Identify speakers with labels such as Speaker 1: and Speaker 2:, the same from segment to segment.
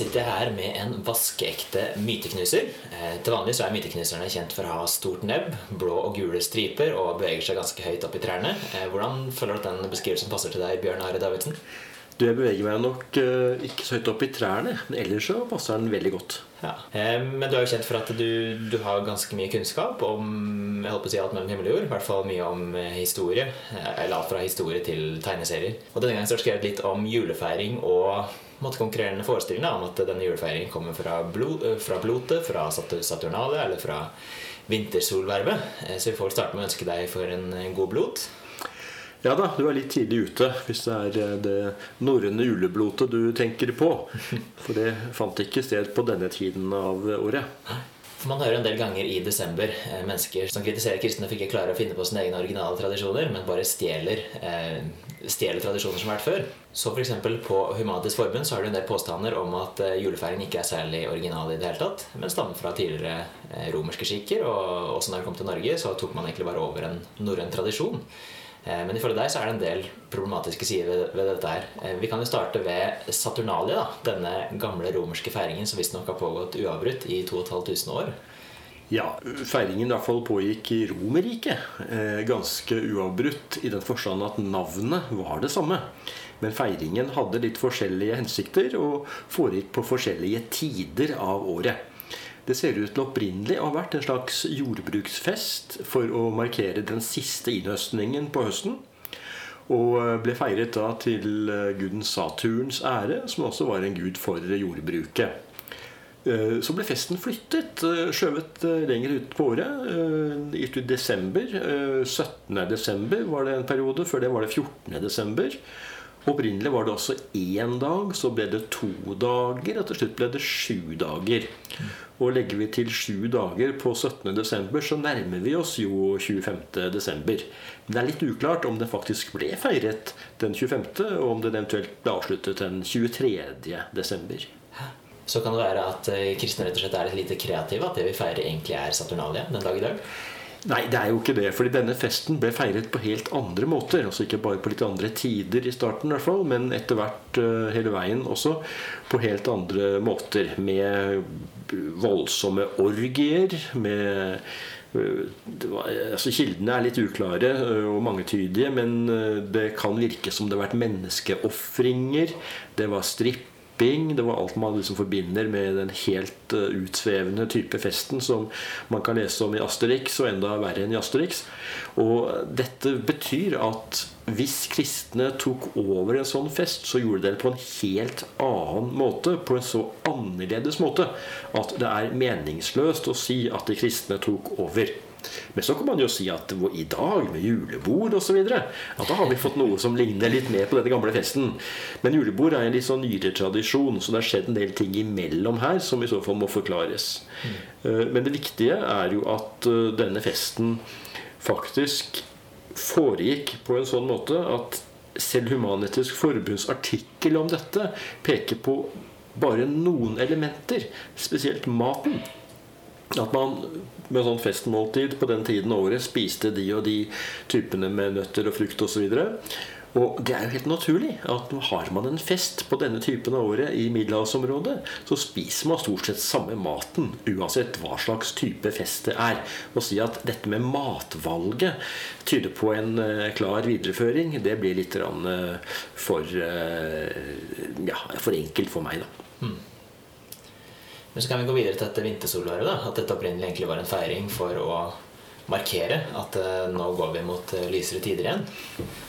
Speaker 1: Sitter jeg her med en vaskeekte myteknuser. Eh, til vanlig så er myteknuserne kjent for å ha stort nebb, blå og gule striper og beveger seg ganske høyt opp i trærne. Eh, hvordan føler du at den beskrivelsen passer til deg, Bjørn Are Davidsen?
Speaker 2: Du, Jeg beveger meg nok eh, ikke så høyt opp i trærne, men ellers så passer den veldig godt.
Speaker 1: Ja. Eh, men du er jo kjent for at du, du, har ganske mye kunnskap om jeg håper å si alt mellom himmel og jord. I hvert fall mye om historie. Eller alt fra historie til tegneserier. Og denne gangen har du skrevet litt om julefeiring og måtte konkurrerende forestillende om at denne julefeiringen kommer fra, blod, fra blotet, fra Saturnalia eller fra vintersolvervet. Så vi får starte med å ønske deg for en god blot.
Speaker 2: Ja da, du er litt tidlig ute hvis det er eh, det norrøne juleblotet du tenker på. For det fant ikke sted på denne tiden av året.
Speaker 1: For Man hører en del ganger i desember eh, mennesker som kritiserer kristne for ikke klare å finne på sine egne originale tradisjoner, men bare stjeler, eh, stjeler tradisjoner som har vært før. Så f.eks. på Humanitisk Forbund så har du en del påstander om at julefeiringen ikke er særlig original i det hele tatt, men stammer fra tidligere romerske skikker, og også når det kom til Norge, så tok man egentlig bare over en norrøn tradisjon. Eh, men ifølge deg så er det en del problematiske sider ved, ved dette her. Eh, vi kan jo starte ved Saturnalia, da, denne gamle romerske feiringen som visstnok har pågått uavbrutt i 2500 år.
Speaker 2: Ja, feiringen i hvert fall pågikk i Romerriket. Eh, ganske uavbrutt i den forstand at navnet var det samme. Men feiringen hadde litt forskjellige hensikter og foregikk på forskjellige tider av året. Det ser ut til opprinnelig å ha vært en slags jordbruksfest for å markere den siste innhøstningen på høsten. Og eh, ble feiret da til eh, guden Saturns ære, som også var en gud for jordbruket. Eh, så ble festen flyttet, skjøvet lenger ut på året. I desember. 17. desember var det en periode. Før det var det 14. desember. Opprinnelig var det også én dag, så ble det to dager, og til slutt ble det sju dager. Og legger vi til sju dager på 17. desember, så nærmer vi oss jo 25. desember. Men det er litt uklart om det faktisk ble feiret den 25., og om det eventuelt ble avsluttet den 23. desember.
Speaker 1: Så kan det være at eh, kristne rett og slett er litt lite kreative, at det vi feirer egentlig er Saturnalia den dag i dag?
Speaker 2: Nei, det er jo ikke det. fordi denne festen ble feiret på helt andre måter. Altså ikke bare på litt andre tider i starten, i hvert fall, men etter hvert uh, hele veien også på helt andre måter. Med voldsomme orgier, med var, altså Kildene er litt uklare uh, og mangetydige, men det kan virke som det har vært menneskeofringer. Det var stripp det var alt man liksom forbinder med den helt uh, utsvevende type festen som man kan lese om i Asterix, og enda verre enn i Asterix. Og dette betyr at hvis kristne tok over en sånn fest, så gjorde de det på en helt annen måte. På en så annerledes måte at det er meningsløst å si at de kristne tok over. Men så kan man jo si at i dag, med julebord osv., at da har vi fått noe som ligner litt mer på denne gamle festen. Men julebord er en litt sånn nyere tradisjon, så det har skjedd en del ting imellom her som i så fall må forklares. Mm. Men det viktige er jo at eh, denne festen faktisk foregikk på en sånn måte at selv Human-Etisk Forbunds artikkel om dette peker på bare noen elementer, spesielt maten. At man med sånn festmåltid på den tiden av året spiste de og de typene med nøtter og frukt osv. Og, det er jo helt naturlig at har man en fest på denne typen av året i middelhavsområdet, så spiser man stort sett samme maten uansett hva slags type fest det er. Å si at dette med matvalget tyder på en uh, klar videreføring, det blir litt uh, for, uh, ja, for enkelt for meg, da.
Speaker 1: Men så kan vi gå videre til dette vintersolværet. At dette opprinnelig egentlig var en feiring for å markere at uh, nå går vi mot uh, lysere tider igjen.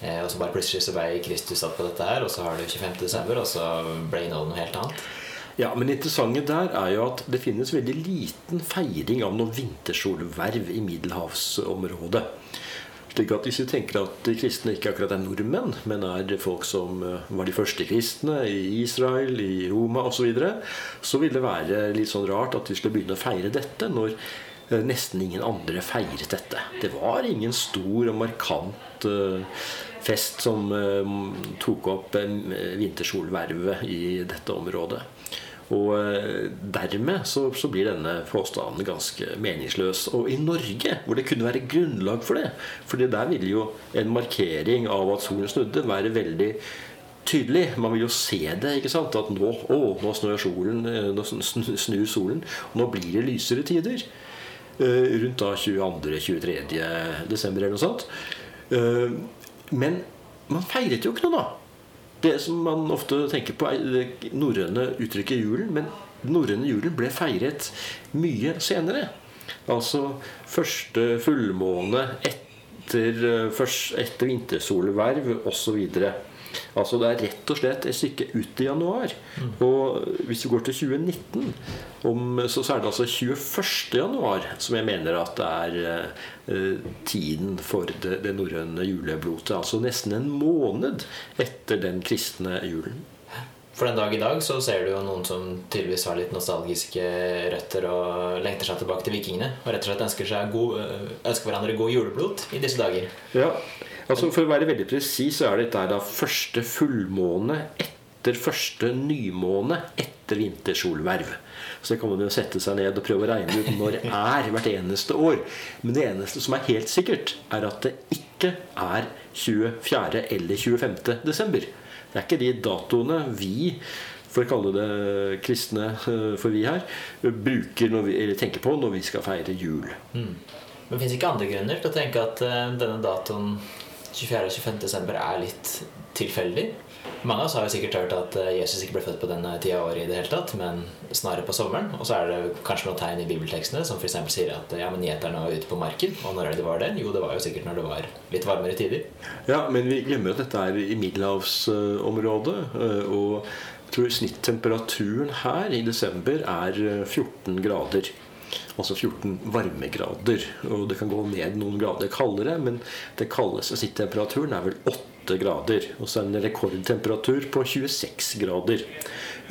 Speaker 1: Uh, og så bare plutselig så ble Kristus satt på dette her, og så har du 25. desember, og så ble innholdet noe helt annet.
Speaker 2: Ja, men det interessante der er jo at det finnes veldig liten feiring av noe vintersolverv i middelhavsområdet. Slik at Hvis vi tenker at de kristne ikke akkurat er nordmenn, men er folk som eh, var de første kristne i Israel, i Roma osv., så, videre, så vil det være litt sånn rart at vi skulle begynne å feire dette når eh, nesten ingen andre feiret dette. Det var ingen stor og markant eh, fest som tok opp vintersolvervet i dette området. Og eh, dermed så, så, blir denne påstanden ganske meningsløs. Og i Norge, hvor det kunne være grunnlag for det For der ville jo en markering av at solen snudde, være veldig tydelig. Man vil jo se det. ikke sant? At nå, å, nå snur solen, eh, nå snur solen, og nå blir det lysere tider. Eh, rundt da 22.-23. desember eller noe sånt. Men man feiret jo ikke noe, da. Det som man ofte tenker på, er det norrøne uttrykket julen. Men den norrøne julen ble feiret mye senere. Altså første fullmåne etter, eh, først, etter vintersolverv osv. Altså det er rett og slett et stykke ut i januar. Og hvis vi går til 2019, om, så, så er det altså 21. januar som jeg mener at det er eh, tiden for det, det norrøne juleblotet. Altså nesten en måned etter den kristne julen.
Speaker 1: For den dag i dag så ser du jo noen som tydeligvis har litt nostalgiske røtter og lengter seg tilbake til vikingene. Og rett og slett ønsker, god, ønsker hverandre god juleblot i disse dager.
Speaker 2: Ja, altså For å være veldig presis så er dette da første fullmåne etter første nymåne etter vintersolverv. Så kan man jo sette seg ned og prøve å regne ut når er hvert eneste år. Men det eneste som er helt sikkert, er at det ikke er 24. eller 25. desember. Det er ikke de datoene vi for å kalle det kristne eh, for vi her, bruker vi, eller tenker på når vi skal feire jul.
Speaker 1: Men fins ikke andre grunner til å tenke at eh, denne datoen 24. og 25. desember er litt tilfeldig? Mange av oss har jo sikkert hørt at eh, Jesus ikke ble født på denne tida av året i det hele tatt, men snarere på sommeren. Og så er det kanskje noen tegn i bibeltekstene som f.eks. sier at ja, men gjeterne var ute på marken. Og når er det de var det? Jo, det var jo sikkert når det var litt varmere tider.
Speaker 2: Ja, men vi glemmer at dette er i middelhavsområdet. eh, Og jeg tror snittemperaturen her i desember er eh, 14 grader. Altså 14 varmegrader. Og det kan gå ned noen grader kaldere, men det kaldeste snittemperaturen er vel 8 grader. Og så er det en rekordtemperatur på 26 grader.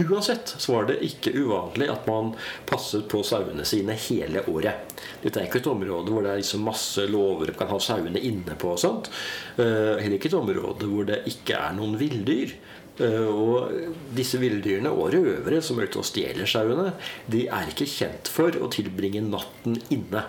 Speaker 2: Uansett så var det ikke uvanlig at man passet på sauene sine hele året. Dette er ikke et område hvor det er liksom masse låver du kan ha sauene inne på. og sånt. Eh, Heller ikke et område hvor det ikke er noen villdyr. Eh, Og disse villdyrene og røvere som er ute og stjeler sauene, de er ikke kjent for å tilbringe natten inne.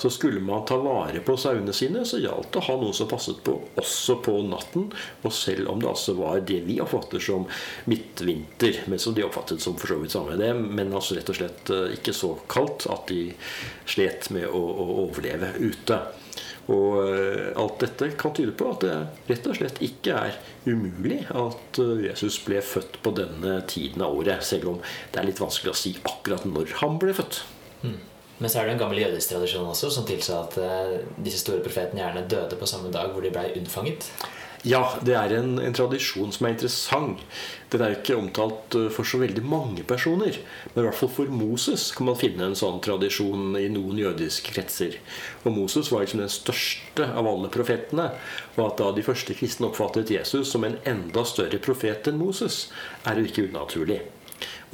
Speaker 2: Så skulle man ta vare på sauene sine, så gjaldt det å ha noen som passet på også på natten. Og selv om det altså var det vi oppfatter som midtvinter, men som de oppfattet som for så vidt samme det, men altså rett og slett eh, ikke så kaldt at de slet med å, å overleve ute. Og eh, alt dette kan tyde på at det rett og slett ikke er umulig at eh, Jesus ble født på denne tiden av året, selv om det er litt vanskelig å si akkurat når han ble født.
Speaker 1: Men så er det en gammel jødisk tradisjon også som tilsa at eh, disse store profetene gjerne døde på samme dag hvor de blei unnfanget.
Speaker 2: Ja, det er en, en tradisjon som er interessant. Den er ikke omtalt eh, for så veldig mange personer. Men i hvert fall for Moses kan man finne en sånn tradisjon i noen jødiske kretser. Og Moses var liksom den største av alle profetene. Og at da de første kristne oppfattet Jesus som en enda større profet enn Moses, er jo ikke unaturlig.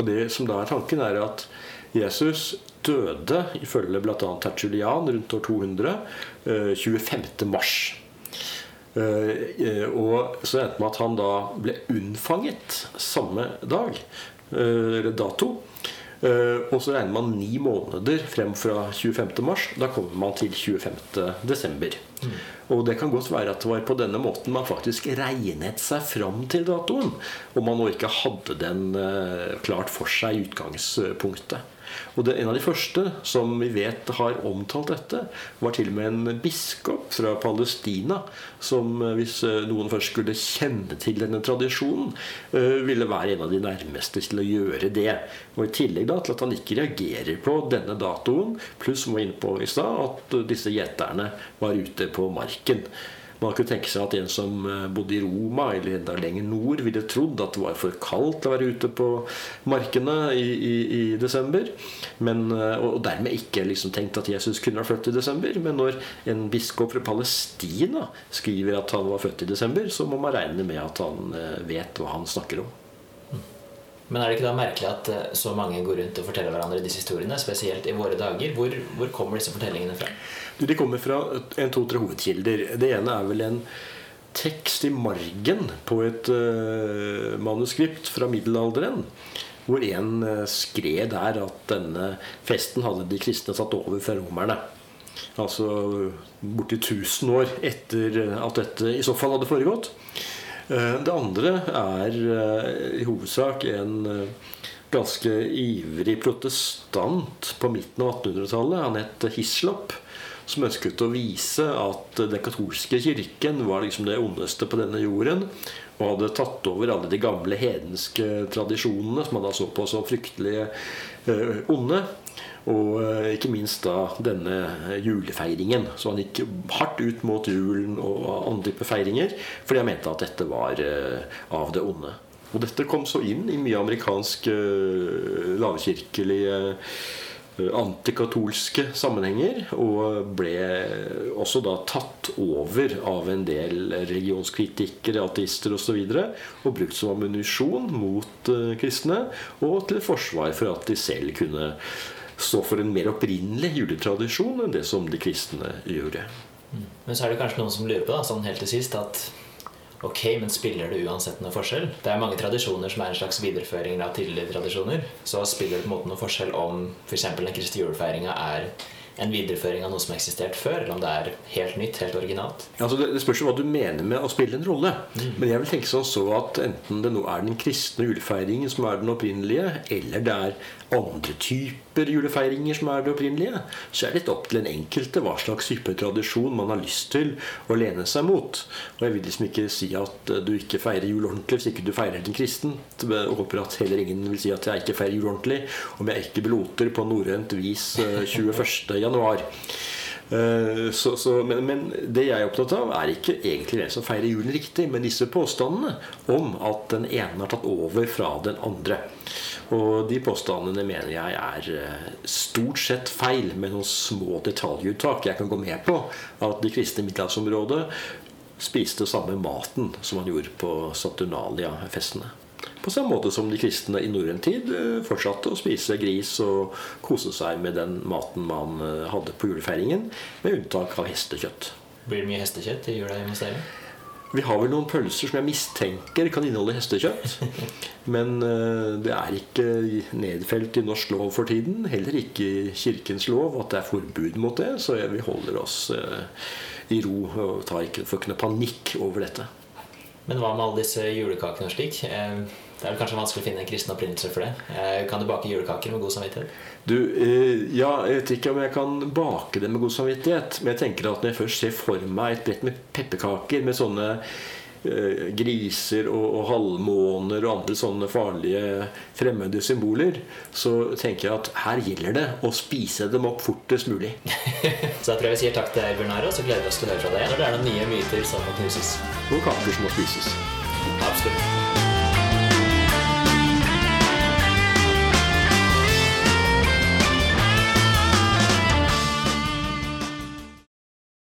Speaker 2: Og det som da er tanken, er at Jesus døde, ifølge bl.a. Tertulian rundt år 200, eh, 25. mars. Eh, Og så endte det med at han da ble unnfanget samme dag, eh, eller dato. Eh, Og så regner man ni måneder frem fra 25. mars. Da kommer man til 25. desember. Og det kan godt være at det var på denne måten man faktisk regnet seg fram til datoen. Om man nå ikke hadde den klart for seg i utgangspunktet. Og det, En av de første som vi vet har omtalt dette, var til og med en biskop fra Palestina som, eh, hvis eh, noen først skulle kjenne til denne tradisjonen, eh, ville være en av de nærmeste til å gjøre det. Og I tillegg da til at han ikke reagerer på denne datoen, pluss som var inne på i stad, at disse gjeterne var ute på marken. Man kunne tenke seg at en som eh, bodde i Roma eller enda lenger nord, ville trodd at det var for kaldt å være ute på markene i, i, i desember. Men, eh, og dermed ikke liksom tenkt at Jesus kunne ha født i desember. Men når en biskop fra Palestina skriver at han var født i desember, så må man regne med at han eh, vet hva han snakker om.
Speaker 1: Men er det ikke da merkelig at eh, så mange går rundt og forteller hverandre disse historiene, spesielt i våre dager? Hvor, hvor kommer disse fortellingene fra?
Speaker 2: Du, De kommer fra en to-tre hovedkilder. Det ene er vel en tekst i margen på et uh, manuskript fra middelalderen. Hvor en uh, skrev der at denne festen hadde de kristne satt over fra romerne. Altså borti 1000 år etter at dette i så fall hadde foregått. Eh, det andre er eh, i hovedsak en eh, ganske ivrig protestant på midten av 1800-tallet. Han het Hislop. Som ønsket å vise at den katolske kirken var liksom det ondeste på denne jorden. Og hadde tatt over alle de gamle hedenske tradisjonene som han da så på som fryktelig onde. Og eh, ikke minst da denne julefeiringen. Så han gikk hardt ut mot julen og andre typer feiringer fordi han mente at dette var eh, av det onde. Og dette kom så inn i mye amerikansk uh, lavkirkelige antikatolske sammenhenger, og ble også da tatt over av en del religionskritikere, ateister osv. Og, så videre, og brukt som ammunisjon mot kristne, og til forsvar for at de selv kunne stå for en mer opprinnelig juletradisjon enn det som de kristne gjorde.
Speaker 1: Mm. Men så er det kanskje noen som lurer på da, sånn helt til sist at ok, men spiller det uansett noe forskjell? Det er mange tradisjoner som er en slags videreføring av tidligere tradisjoner. Så spiller det på en måte noe forskjell om f.eks. For den kristne julefeiringa er en videreføring av noe som har eksistert før, eller om det er helt nytt, helt originalt?
Speaker 2: Altså det, det spørs jo hva du mener med å spille en rolle. Mm. Men jeg vil tenke sånn så at enten det nå er den kristne julefeiringen som er den opprinnelige, eller det er andre typer julefeiringer som er det opprinnelige, så er det litt opp til den enkelte hva slags type tradisjon man har lyst til å lene seg mot. Og jeg vil liksom ikke si at du ikke feirer jul ordentlig hvis ikke du feirer den kristen. Jeg håper at heller ingen vil si at jeg ikke feirer jul ordentlig om jeg ikke bloter på norrønt vis 21. Eh. Eh, så, så, men, men, det jeg er opptatt av, er ikke egentlig hvem som feirer julen riktig, men disse påstandene om at den ene har tatt over fra den andre. Og de påstandene mener jeg er eh, stort sett feil, med noen små detaljuttak. Jeg kan gå med på at de kristne i middelhavsområdet spiste samme maten som man gjorde på Saturnalia-festene. På samme måte som de kristne i norrøn tid eh, fortsatte å spise gris og kose seg med den maten man eh, hadde på julefeiringen, med unntak av hestekjøtt.
Speaker 1: Blir det mye hestekjøtt i jula hos dere?
Speaker 2: Vi har vel noen pølser som jeg mistenker kan inneholde hestekjøtt. Men eh, det er ikke nedfelt i norsk lov for tiden. Heller ikke i Kirkens lov at det er forbud mot det. Så vi holder oss i ro og tar ikke, får ikke noe panikk over dette.
Speaker 1: Men hva med alle disse julekakene og slik? Det er vel kanskje vanskelig å finne en kristen opprinnelse for det. Eh, kan du bake julekaker med god samvittighet?
Speaker 2: Du, eh, ja, Jeg vet ikke om jeg kan bake det med god samvittighet. Men jeg tenker at når jeg først ser for meg et brett med pepperkaker med sånne Eh, griser og, og halvmåner og andre sånne farlige fremmede symboler, så tenker jeg at her gjelder det å spise dem opp fortest mulig.
Speaker 1: så da tror jeg vi sier takk til deg, Bjørnar, og så gleder vi oss til å høre fra deg når det er noen nye myter som må knuses.
Speaker 2: Og kaker som må spises.
Speaker 1: Absolutt.